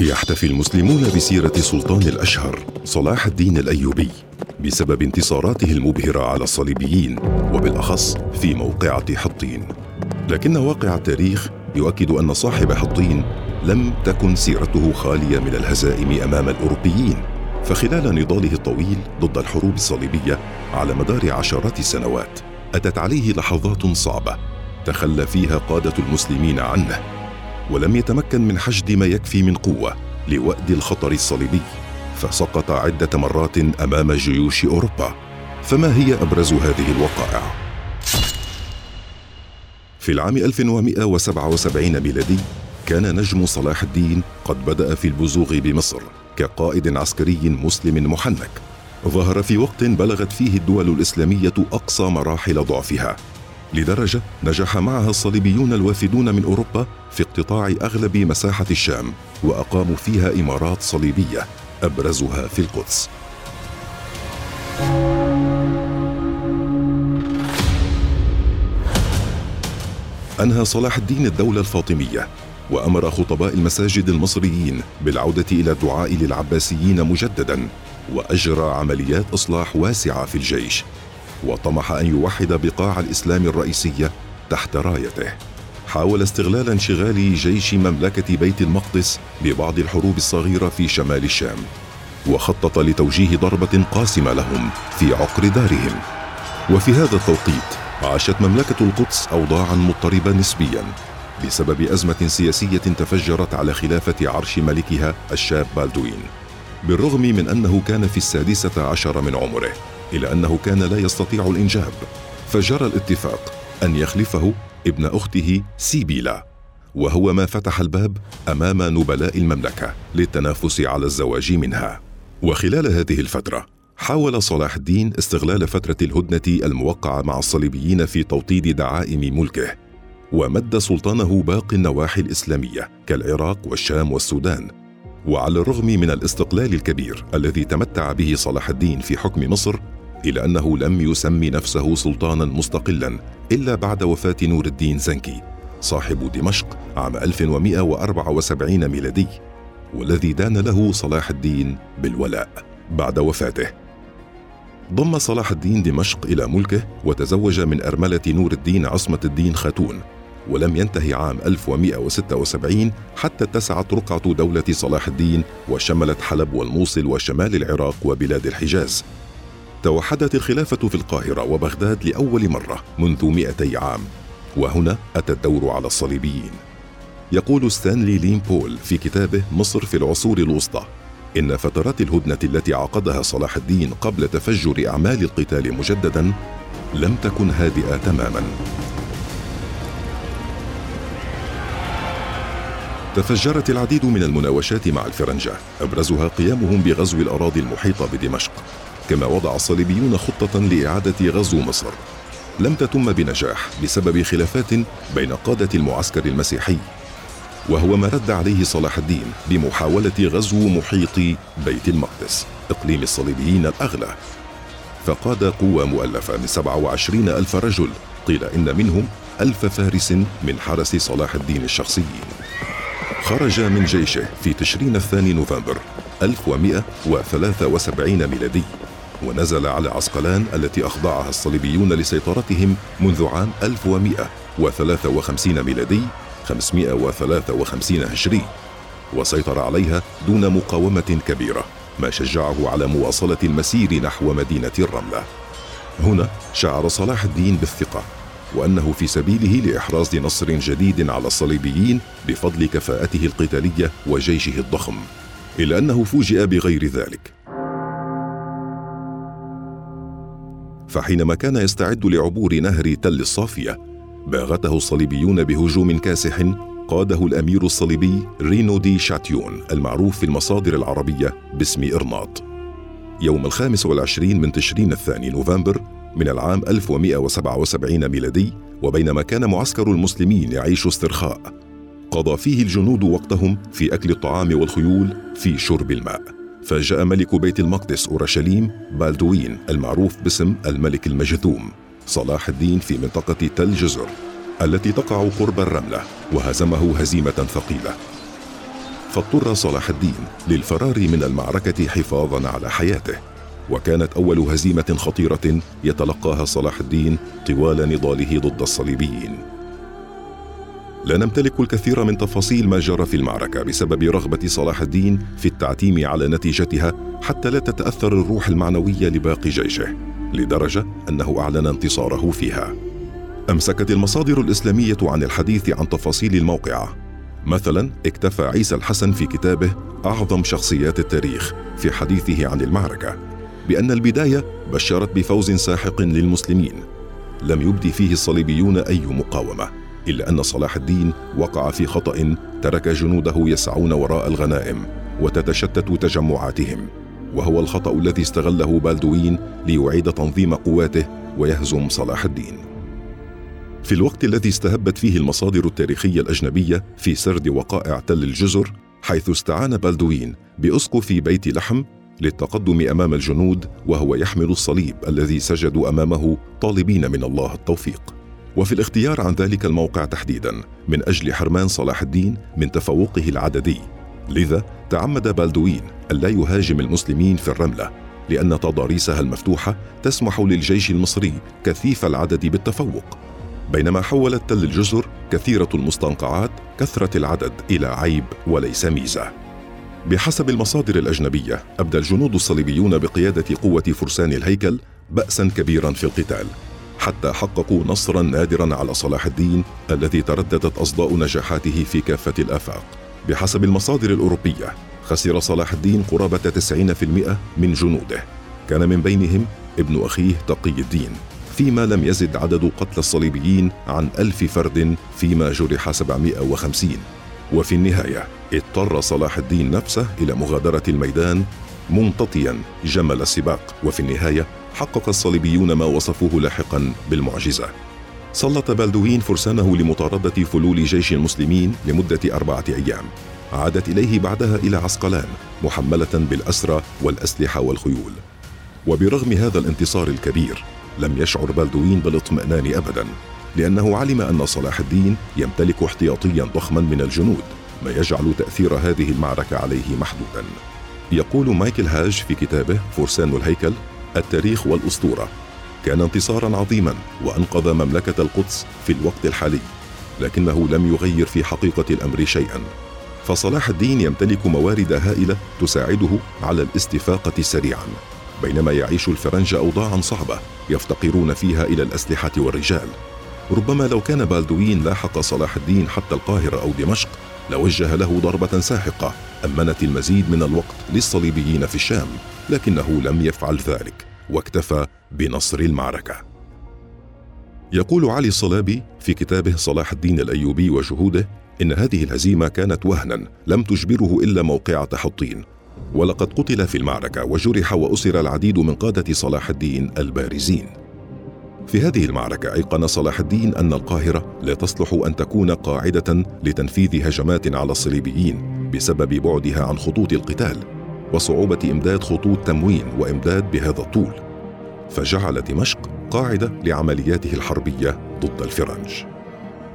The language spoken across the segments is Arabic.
يحتفي المسلمون بسيرة سلطان الأشهر صلاح الدين الأيوبي بسبب انتصاراته المبهرة على الصليبيين وبالأخص في موقعة حطين. لكن واقع التاريخ يؤكد أن صاحب حطين لم تكن سيرته خالية من الهزائم أمام الأوروبيين فخلال نضاله الطويل ضد الحروب الصليبية على مدار عشرات السنوات أتت عليه لحظات صعبة تخلى فيها قادة المسلمين عنه. ولم يتمكن من حشد ما يكفي من قوة لوأد الخطر الصليبي فسقط عدة مرات أمام جيوش أوروبا. فما هي أبرز هذه الوقائع؟ في العام 1177 ميلادي كان نجم صلاح الدين قد بدأ في البزوغ بمصر كقائد عسكري مسلم محنك. ظهر في وقت بلغت فيه الدول الإسلامية أقصى مراحل ضعفها. لدرجة نجح معها الصليبيون الوافدون من أوروبا في اقتطاع أغلب مساحة الشام وأقاموا فيها إمارات صليبية أبرزها في القدس. أنهى صلاح الدين الدولة الفاطمية وأمر خطباء المساجد المصريين بالعودة إلى الدعاء للعباسيين مجددا وأجرى عمليات إصلاح واسعة في الجيش. وطمح أن يوحد بقاع الإسلام الرئيسيه تحت رايته. حاول استغلال انشغال جيش مملكة بيت المقدس ببعض الحروب الصغيرة في شمال الشام وخطط لتوجيه ضربة قاسمة لهم في عقر دارهم. وفي هذا التوقيت عاشت مملكة القدس اوضاعا مضطربة نسبيا بسبب أزمة سياسية تفجرت على خلافة عرش ملكها الشاب بالدوين بالرغم من أنه كان في السادسة عشر من عمره. إلى أنه كان لا يستطيع الإنجاب فجرى الاتفاق أن يخلفه ابن أخته سيبيلا وهو ما فتح الباب أمام نبلاء المملكة للتنافس على الزواج منها. وخلال هذه الفترة حاول صلاح الدين استغلال فترة الهدنة الموقعة مع الصليبيين في توطيد دعائم ملكه ومد سلطانه باقي النواحي الإسلامية كالعراق والشام والسودان. وعلى الرغم من الاستقلال الكبير الذي تمتع به صلاح الدين في حكم مصر إلى أنه لم يسمي نفسه سلطانا مستقلا إلا بعد وفاة نور الدين زنكي صاحب دمشق عام 1174 ميلادي والذي دان له صلاح الدين بالولاء بعد وفاته. ضم صلاح الدين دمشق إلى ملكه وتزوج من أرملة نور الدين عصمة الدين خاتون ولم ينتهي عام 1176 حتى اتسعت رقعة دولة صلاح الدين وشملت حلب والموصل وشمال العراق وبلاد الحجاز. توحدت الخلافة في القاهرة وبغداد لأول مرة منذ 200 عام. وهنا أتى الدور على الصليبيين. يقول ستانلي لين بول في كتابه مصر في العصور الوسطى إن فترات الهدنة التي عقدها صلاح الدين قبل تفجر أعمال القتال مجددا لم تكن هادئة تماما. تفجرت العديد من المناوشات مع الفرنجة أبرزها قيامهم بغزو الأراضي المحيطة بدمشق. كما وضع الصليبيون خطة لإعادة غزو مصر. لم تتم بنجاح بسبب خلافات بين قادة المعسكر المسيحي. وهو ما رد عليه صلاح الدين بمحاولة غزو محيط بيت المقدس إقليم الصليبيين الأغلى. فقاد قوة مؤلفة من 27 ألف رجل قيل إن منهم ألف فارس من حرس صلاح الدين الشخصيين خرج من جيشه في تشرين الثاني نوفمبر 1173 ميلادي. ونزل على عسقلان التي أخضعها الصليبيون لسيطرتهم منذ عام 1153 ميلادي 553 هجري. وسيطر عليها دون مقاومة كبيرة ما شجعه على مواصلة المسير نحو مدينة الرملة. هنا شعر صلاح الدين بالثقة وأنه في سبيله لإحراز نصر جديد على الصليبيين بفضل كفاءته القتالية وجيشه الضخم إلا أنه فوجئ بغير ذلك. فحينما كان يستعد لعبور نهر تل الصافية باغته الصليبيون بهجوم كاسح قاده الأمير الصليبي رينو دي شاتيون المعروف في المصادر العربية باسم إرناط. يوم الخامس والعشرين من تشرين الثاني نوفمبر من العام 1177 ميلادي وبينما كان معسكر المسلمين يعيش استرخاء قضى فيه الجنود وقتهم في أكل الطعام والخيول في شرب الماء. فجاء ملك بيت المقدس أورشليم بالدوين المعروف باسم الملك المجذوم صلاح الدين في منطقة تل جزر التي تقع قرب الرملة وهزمه هزيمة ثقيلة. فاضطر صلاح الدين للفرار من المعركة حفاظا على حياته وكانت أول هزيمة خطيرة يتلقاها صلاح الدين طوال نضاله ضد الصليبيين. لا نمتلك الكثير من تفاصيل ما جرى في المعركة بسبب رغبة صلاح الدين في التعتيم على نتيجتها حتى لا تتأثر الروح المعنوية لباقي جيشه لدرجة أنه أعلن انتصاره فيها. أمسكت المصادر الإسلامية عن الحديث عن تفاصيل الموقعة مثلا اكتفى عيسى الحسن في كتابه أعظم شخصيات التاريخ في حديثه عن المعركة بأن البداية بشرت بفوز ساحق للمسلمين. لم يبدي فيه الصليبيون أي مقاومة. إلا أن صلاح الدين وقع في خطأ ترك جنوده يسعون وراء الغنائم وتتشتت تجمعاتهم وهو الخطأ الذي استغله بالدوين ليعيد تنظيم قواته ويهزم صلاح الدين. في الوقت الذي استهبت فيه المصادر التاريخية الأجنبية في سرد وقائع تل الجزر حيث استعان بالدوين بأسقف بيت لحم للتقدم أمام الجنود وهو يحمل الصليب الذي سجدوا أمامه طالبين من الله التوفيق. وفي الاختيار عن ذلك الموقع تحديدا من أجل حرمان صلاح الدين من تفوقه العددي. لذا تعمد بالدوين الا يهاجم المسلمين في الرملة لأن تضاريسها المفتوحة تسمح للجيش المصري كثيف العدد بالتفوق. بينما حولت تل الجزر كثيرة المستنقعات كثرة العدد إلى عيب وليس ميزة. بحسب المصادر الأجنبية أبدى الجنود الصليبيون بقيادة قوة فرسان الهيكل باسا كبيرا في القتال. حتى حققوا نصرا نادرا على صلاح الدين الذي ترددت أصداء نجاحاته في كافة الأفاق. بحسب المصادر الأوروبية خسر صلاح الدين قرابة 90% من جنوده. كان من بينهم ابن أخيه تقي الدين فيما لم يزد عدد قتلى الصليبيين عن ألف فرد فيما جرح 750 وفي النهاية اضطر صلاح الدين نفسه إلى مغادرة الميدان ممتطيا جمل السباق وفي النهاية حقق الصليبيون ما وصفوه لاحقا بالمعجزة. سلط بالدوين فرسانه لمطاردة فلول جيش المسلمين لمدة أربعة أيام. عادت إليه بعدها إلى عسقلان محملة بالأسرى والأسلحة والخيول. وبرغم هذا الانتصار الكبير لم يشعر بالدوين بالاطمئنان أبدا لأنه علم أن صلاح الدين يمتلك احتياطيا ضخما من الجنود ما يجعل تأثير هذه المعركة عليه محدودا. يقول مايكل هاج في كتابه فرسان الهيكل التاريخ والأسطورة. كان انتصارا عظيما وأنقذ مملكة القدس في الوقت الحالي لكنه لم يغير في حقيقة الأمر شيئا. فصلاح الدين يمتلك موارد هائلة تساعده على الاستفاقة سريعا بينما يعيش الفرنج أوضاعا صعبة يفتقرون فيها إلى الأسلحة والرجال. ربما لو كان بالدوين لاحق صلاح الدين حتى القاهرة أو دمشق لوجه له ضربة ساحقة أمنت المزيد من الوقت للصليبيين في الشام لكنه لم يفعل ذلك واكتفى بنصر المعركة. يقول علي الصلابي في كتابه صلاح الدين الأيوبي وشهوده إن هذه الهزيمة كانت وهنا لم تجبره إلا موقعة حطين ولقد قتل في المعركة وجرح وأسر العديد من قادة صلاح الدين البارزين. في هذه المعركة أيقن صلاح الدين أن القاهرة لا تصلح أن تكون قاعدة لتنفيذ هجمات على الصليبيين بسبب بعدها عن خطوط القتال وصعوبة إمداد خطوط تموين وإمداد بهذا الطول. فجعل دمشق قاعدة لعملياته الحربية ضد الفرنج.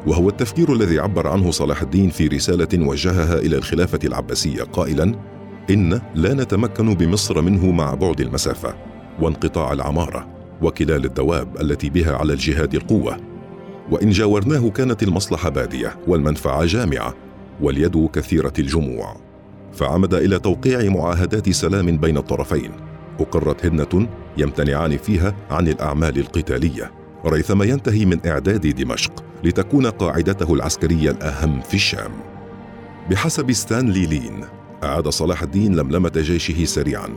وهو التفكير الذي عبر عنه صلاح الدين في رسالة وجهها إلى الخلافة العباسية قائلا إن لا نتمكن بمصر منه مع بعد المسافة وانقطاع العمارة. وكلال الدواب التي بها على الجهاد القوه وإن جاورناه كانت المصلحة بادية والمنفعة جامعة واليد كثيرة الجموع. فعمد إلى توقيع معاهدات سلام بين الطرفين. أقرت هدنه يمتنعان فيها عن الأعمال القتالية. ريثما ينتهي من إعداد دمشق لتكون قاعدته العسكرية الأهم في الشام. بحسب ستانلي لين أعاد صلاح الدين لملمة جيشه سريعا.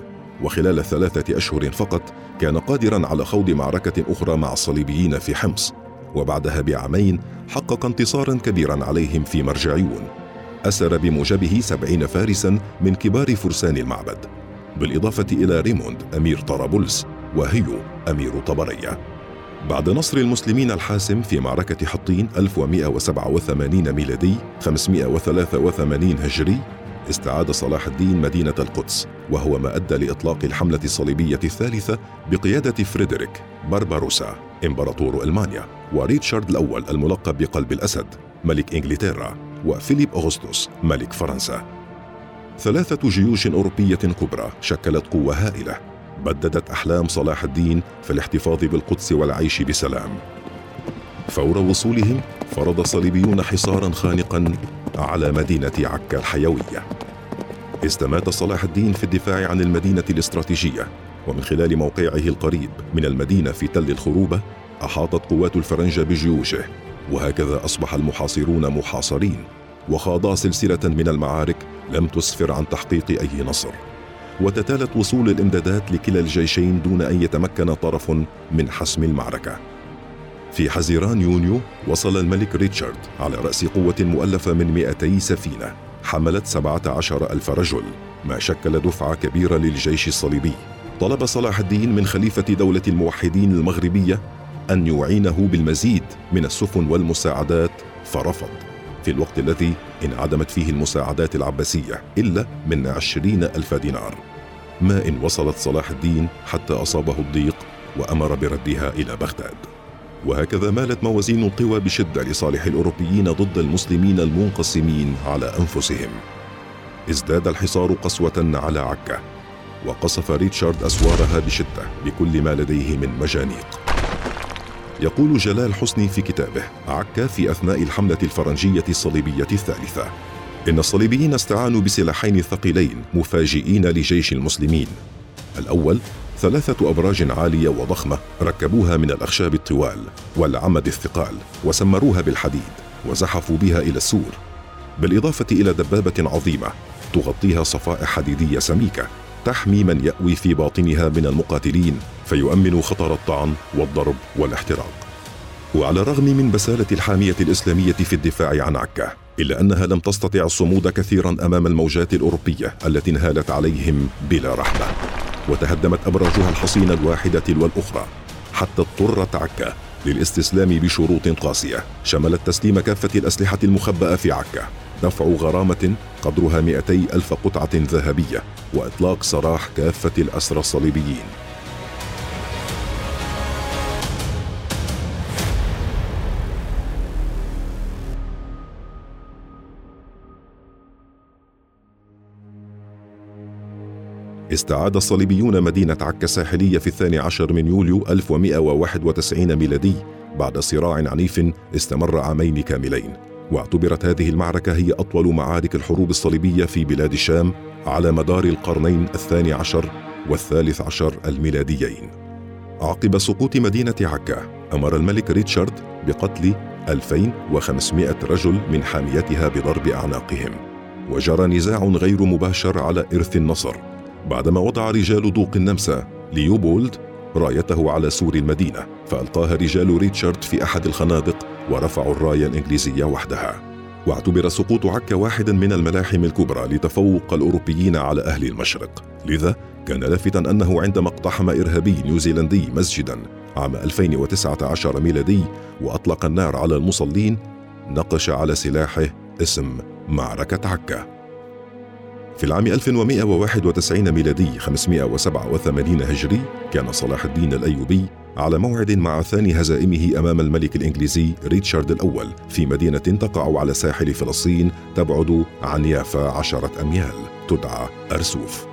وخلال ثلاثة أشهر فقط كان قادرا على خوض معركة أخرى مع الصليبيين في حمص وبعدها بعامين حقق انتصارا كبيرا عليهم في مرجعيون. أسر بموجبه سبعين فارسا من كبار فرسان المعبد بالإضافة إلى ريموند أمير طرابلس وهيو أمير طبرية. بعد نصر المسلمين الحاسم في معركة حطين 1187 ميلادي 583 هجري استعاد صلاح الدين مدينة القدس وهو ما أدى لإطلاق الحملة الصليبية الثالثة بقيادة فريدريك بارباروسا إمبراطور ألمانيا وريتشارد الأول الملقب بقلب الأسد ملك إنجلترا وفيليب أغسطس ملك فرنسا. ثلاثة جيوش أوروبية كبرى شكلت قوة هائلة بددت أحلام صلاح الدين في الاحتفاظ بالقدس والعيش بسلام. فور وصولهم فرض الصليبيون حصارا خانقا على مدينة عكا الحيوية. استمات صلاح الدين في الدفاع عن المدينة الاستراتيجية ومن خلال موقعه القريب من المدينة في تل الخروبة أحاطت قوات الفرنجة بجيوشه وهكذا أصبح المحاصرون محاصرين وخاضا سلسلة من المعارك لم تسفر عن تحقيق أي نصر. وتتالت وصول الإمدادات لكلا الجيشين دون أن يتمكن طرف من حسم المعركة. في حزيران يونيو وصل الملك ريتشارد على رأس قوة مؤلفة من 200 سفينة حملت 17 ألف رجل ما شكل دفعة كبيرة للجيش الصليبي. طلب صلاح الدين من خليفة دولة الموحدين المغربية أن يعينه بالمزيد من السفن والمساعدات فرفض. في الوقت الذي انعدمت فيه المساعدات العباسية إلا من عشرين ألف دينار. ما إن وصلت صلاح الدين حتى أصابه الضيق وأمر بردها إلى بغداد. وهكذا مالت موازين القوى بشدة لصالح الأوروبيين ضد المسلمين المنقسمين على أنفسهم. ازداد الحصار قسوة على عكا وقصف ريتشارد أسوارها بشدة بكل ما لديه من مجانيق. يقول جلال حسني في كتابه عكا في أثناء الحملة الفرنجية الصليبية الثالثة إن الصليبيين استعانوا بسلاحين ثقيلين مفاجئين لجيش المسلمين. الأول ثلاثة أبراج عالية وضخمة ركبوها من الأخشاب الطوال والعمد الثقال وسمروها بالحديد وزحفوا بها إلى السور. بالإضافة إلى دبابة عظيمة تغطيها صفائح حديدية سميكة تحمي من يأوي في باطنها من المقاتلين فيؤمن خطر الطعن والضرب والاحتراق. وعلى الرغم من بسالة الحامية الإسلامية في الدفاع عن عكا إلا أنها لم تستطع الصمود كثيرا أمام الموجات الأوروبية التي انهالت عليهم بلا رحمة. وتهدمت أبراجها الحصينة الواحدة تلو الأخرى حتى اضطرت عكا للاستسلام بشروط قاسية. شملت تسليم كافة الأسلحة المخبأة في عكا. دفع غرامة قدرها 200 ألف قطعة ذهبية وإطلاق سراح كافة الأسرى الصليبيين. استعاد الصليبيون مدينة عكا الساحلية في الثاني عشر من يوليو 1191 ميلادي بعد صراع عنيف استمر عامين كاملين. واعتبرت هذه المعركة هي أطول معارك الحروب الصليبية في بلاد الشام على مدار القرنين الثاني عشر والثالث عشر الميلاديين. عقب سقوط مدينة عكا أمر الملك ريتشارد بقتل 2500 رجل من حاميتها بضرب أعناقهم. وجرى نزاع غير مباشر على إرث النصر. بعدما وضع رجال دوق النمسا ليوبولد رايته على سور المدينة فألقاها رجال ريتشارد في أحد الخنادق ورفعوا الراية الإنجليزية وحدها. واعتبر سقوط عكا واحدا من الملاحم الكبرى لتفوق الأوروبيين على أهل المشرق. لذا كان لافتا أنه عندما اقتحم إرهابي نيوزيلندي مسجدا عام 2019 ميلادي وأطلق النار على المصلين نقش على سلاحه اسم معركة عكا. في العام 1191 ميلادي 587 هجري كان صلاح الدين الأيوبي على موعد مع ثاني هزائمه أمام الملك الإنجليزي ريتشارد الأول في مدينة تقع على ساحل فلسطين تبعد عن يافا عشرة أميال تدعى أرسوف.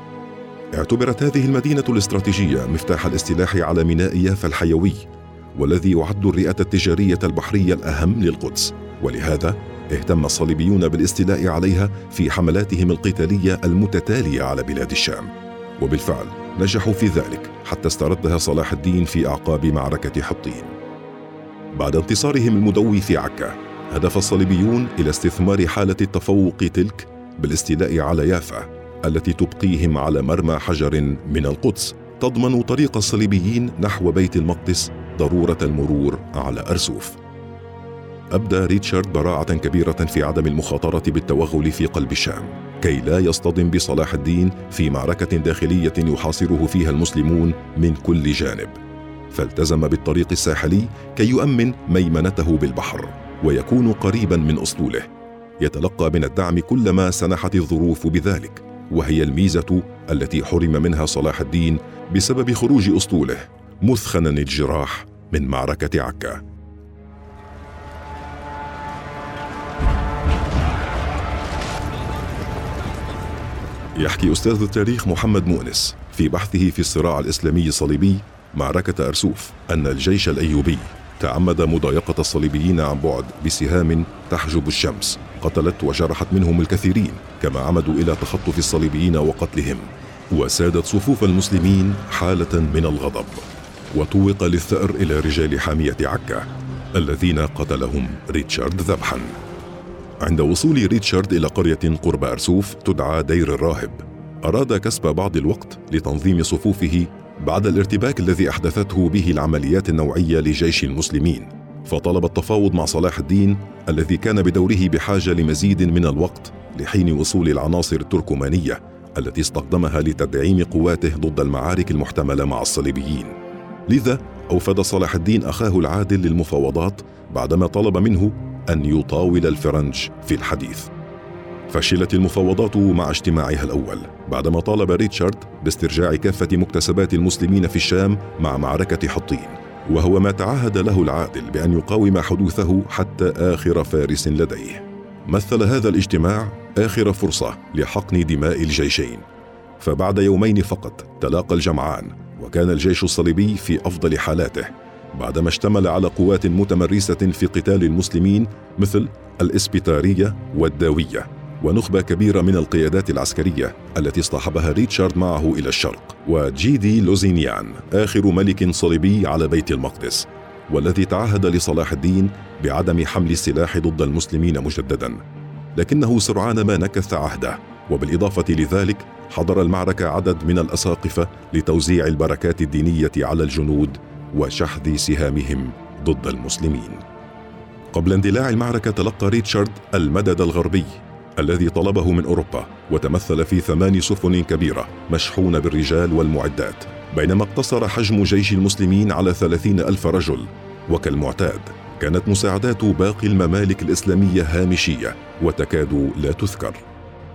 اعتبرت هذه المدينة الاستراتيجية مفتاح الاستلاح على ميناء يافا الحيوي والذي يعد الرئة التجارية البحرية الأهم للقدس. ولهذا اهتم الصليبيون بالاستيلاء عليها في حملاتهم القتالية المتتالية على بلاد الشام. وبالفعل نجحوا في ذلك حتى استردها صلاح الدين في أعقاب معركة حطين. بعد انتصارهم المدوي في عكا هدف الصليبيون إلى استثمار حالة التفوق تلك بالاستيلاء على يافا التي تبقيهم على مرمى حجر من القدس تضمن طريق الصليبيين نحو بيت المقدس ضرورة المرور على أرسوف. أبدى ريتشارد براعة كبيرة في عدم المخاطرة بالتوغل في قلب الشام كي لا يصطدم بصلاح الدين في معركة داخلية يحاصره فيها المسلمون من كل جانب. فالتزم بالطريق الساحلي كي يؤمن ميمنته بالبحر ويكون قريبا من أسطوله. يتلقى من الدعم كلما سنحت الظروف بذلك وهي الميزة التي حرم منها صلاح الدين بسبب خروج أسطوله مثخنا الجراح من معركة عكا. يحكي أستاذ التاريخ محمد مؤنس في بحثه في الصراع الإسلامي الصليبي معركة أرسوف أن الجيش الأيوبي تعمد مضايقة الصليبيين عن بعد بسهام تحجب الشمس قتلت وجرحت منهم الكثيرين كما عمدوا إلى تخطف الصليبيين وقتلهم وسادت صفوف المسلمين حالة من الغضب وطوق للثأر إلى رجال حامية عكا الذين قتلهم ريتشارد ذبحا. عند وصول ريتشارد إلى قرية قرب أرسوف تدعى دير الراهب. أراد كسب بعض الوقت لتنظيم صفوفه بعد الارتباك الذي أحدثته به العمليات النوعية لجيش المسلمين. فطلب التفاوض مع صلاح الدين الذي كان بدوره بحاجة لمزيد من الوقت لحين وصول العناصر التركمانية التي استخدمها لتدعيم قواته ضد المعارك المحتملة مع الصليبيين. لذا أوفد صلاح الدين أخاه العادل للمفاوضات بعدما طلب منه أن يطاول الفرنج في الحديث. فشلت المفاوضات مع اجتماعها الأول بعدما طالب ريتشارد باسترجاع كافة مكتسبات المسلمين في الشام مع معركة حطين. وهو ما تعهد له العادل بأن يقاوم حدوثه حتى آخر فارس لديه. مثل هذا الاجتماع آخر فرصة لحقن دماء الجيشين. فبعد يومين فقط تلاقى الجمعان وكان الجيش الصليبي في أفضل حالاته. بعدما اشتمل على قوات متمرسة في قتال المسلمين مثل الإسبيتارية والداوية ونخبة كبيرة من القيادات العسكرية التي اصطحبها ريتشارد معه إلى الشرق. وجيدي لوزينيان آخر ملك صليبي على بيت المقدس والذي تعهد لصلاح الدين بعدم حمل السلاح ضد المسلمين مجددا. لكنه سرعان ما نكث عهده وبالإضافة لذلك حضر المعركة عدد من الأساقفة لتوزيع البركات الدينية على الجنود وشحذ سهامهم ضد المسلمين. قبل اندلاع المعركة تلقى ريتشارد المدد الغربي الذي طلبه من أوروبا وتمثل في ثمان سفن كبيرة مشحونة بالرجال والمعدات بينما اقتصر حجم جيش المسلمين على ثلاثين ألف رجل. وكالمعتاد كانت مساعدات باقي الممالك الإسلامية هامشية وتكاد لا تذكر.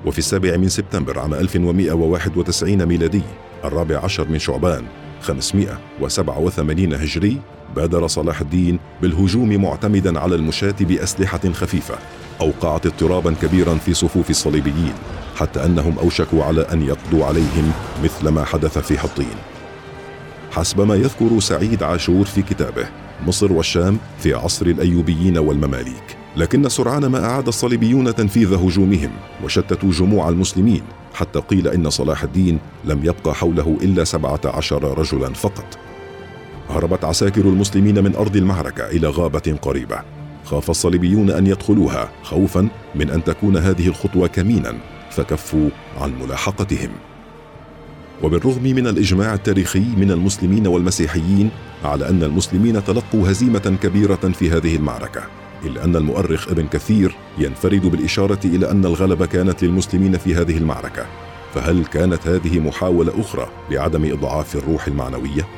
وفي السابع من سبتمبر عام 1191 ميلادي الرابع عشر من شعبان 587 هجري بادر صلاح الدين بالهجوم معتمدا على المشاة بأسلحة خفيفة أوقعت اضطرابا كبيرا في صفوف الصليبيين حتى أنهم أوشكوا على أن يقضوا عليهم مثل ما حدث في حطين. حسب ما يذكر سعيد عاشور في كتابه مصر والشام في عصر الأيوبيين والمماليك. لكن سرعان ما أعاد الصليبيون تنفيذ هجومهم وشتتوا جموع المسلمين حتى قيل إن صلاح الدين لم يبقى حوله إلا سبعة عشر رجلا فقط. هربت عساكر المسلمين من أرض المعركة إلى غابة قريبة. خاف الصليبيون أن يدخلوها خوفا من أن تكون هذه الخطوة كمينا فكفوا عن ملاحقتهم. وبالرغم من الإجماع التاريخي من المسلمين والمسيحيين على أن المسلمين تلقوا هزيمة كبيرة في هذه المعركة. إلا أن المؤرخ ابن كثير ينفرد بالإشارة إلى أن الغلبة كانت للمسلمين في هذه المعركة. فهل كانت هذه محاولة أخرى لعدم إضعاف الروح المعنوية؟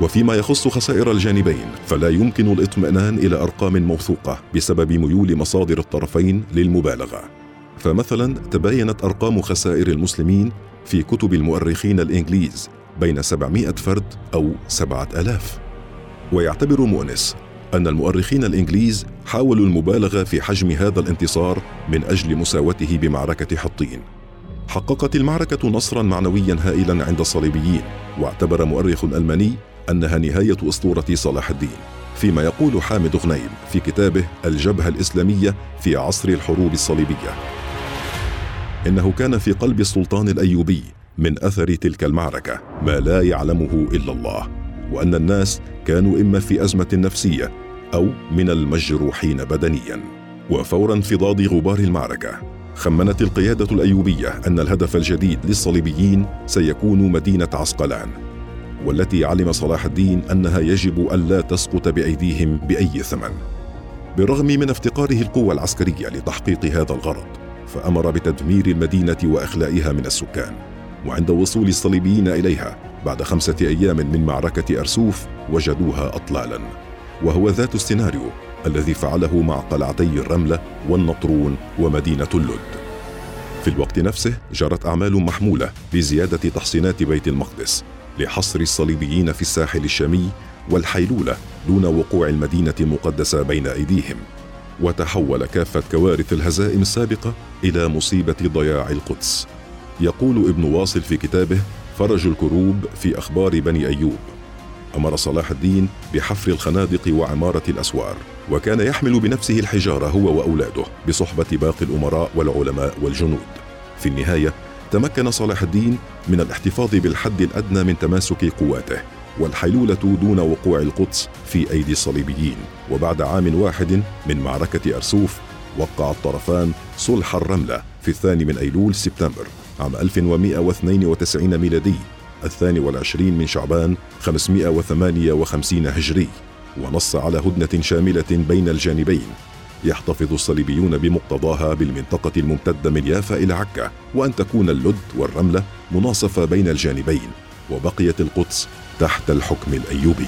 وفيما يخص خسائر الجانبين فلا يمكن الاطمئنان إلى أرقام موثوقة بسبب ميول مصادر الطرفين للمبالغة. فمثلا تباينت أرقام خسائر المسلمين في كتب المؤرخين الإنجليز بين 700 فرد أو 7000 ويعتبر مؤنس أن المؤرخين الإنجليز حاولوا المبالغة في حجم هذا الانتصار من أجل مساوته بمعركة حطين. حققت المعركة نصرا معنويا هائلا عند الصليبيين، واعتبر مؤرخ ألماني أنها نهاية أسطورة صلاح الدين. فيما يقول حامد غنيم في كتابه الجبهة الإسلامية في عصر الحروب الصليبية. إنه كان في قلب السلطان الأيوبي من أثر تلك المعركة ما لا يعلمه إلا الله. وأن الناس كانوا إما في أزمة نفسية أو من المجروحين بدنيا. وفور انفضاض غبار المعركة خمنت القيادة الأيوبية أن الهدف الجديد للصليبيين سيكون مدينة عسقلان والتي علم صلاح الدين أنها يجب الا تسقط بأيديهم بأي ثمن. بالرغم من افتقاره القوة العسكرية لتحقيق هذا الغرض فأمر بتدمير المدينة وإخلائها من السكان وعند وصول الصليبيين إليها بعد خمسة أيام من معركة أرسوف وجدوها أطلالا. وهو ذات السيناريو الذي فعله مع قلعتي الرملة والنطرون ومدينة اللد. في الوقت نفسه جرت أعمال محمولة لزيادة تحصينات بيت المقدس لحصر الصليبيين في الساحل الشامي والحيلولة دون وقوع المدينة المقدسة بين أيديهم. وتحول كافة كوارث الهزائم السابقة إلى مصيبة ضياع القدس. يقول ابن واصل في كتابه فرج الكروب في أخبار بني أيوب. أمر صلاح الدين بحفر الخنادق وعمارة الأسوار وكان يحمل بنفسه الحجارة هو وأولاده بصحبة باقي الأمراء والعلماء والجنود. في النهاية تمكن صلاح الدين من الاحتفاظ بالحد الأدنى من تماسك قواته والحيلولة دون وقوع القدس في أيدي الصليبيين. وبعد عام واحد من معركة أرسوف وقع الطرفان صلح الرملة في الثاني من أيلول سبتمبر. عام 1192 ميلادي الثاني والعشرين من شعبان 558 هجري ونص على هدنة شاملة بين الجانبين يحتفظ الصليبيون بمقتضاها بالمنطقة الممتدة من يافا إلى عكا وأن تكون اللد والرملة مناصفة بين الجانبين وبقيت القدس تحت الحكم الأيوبي.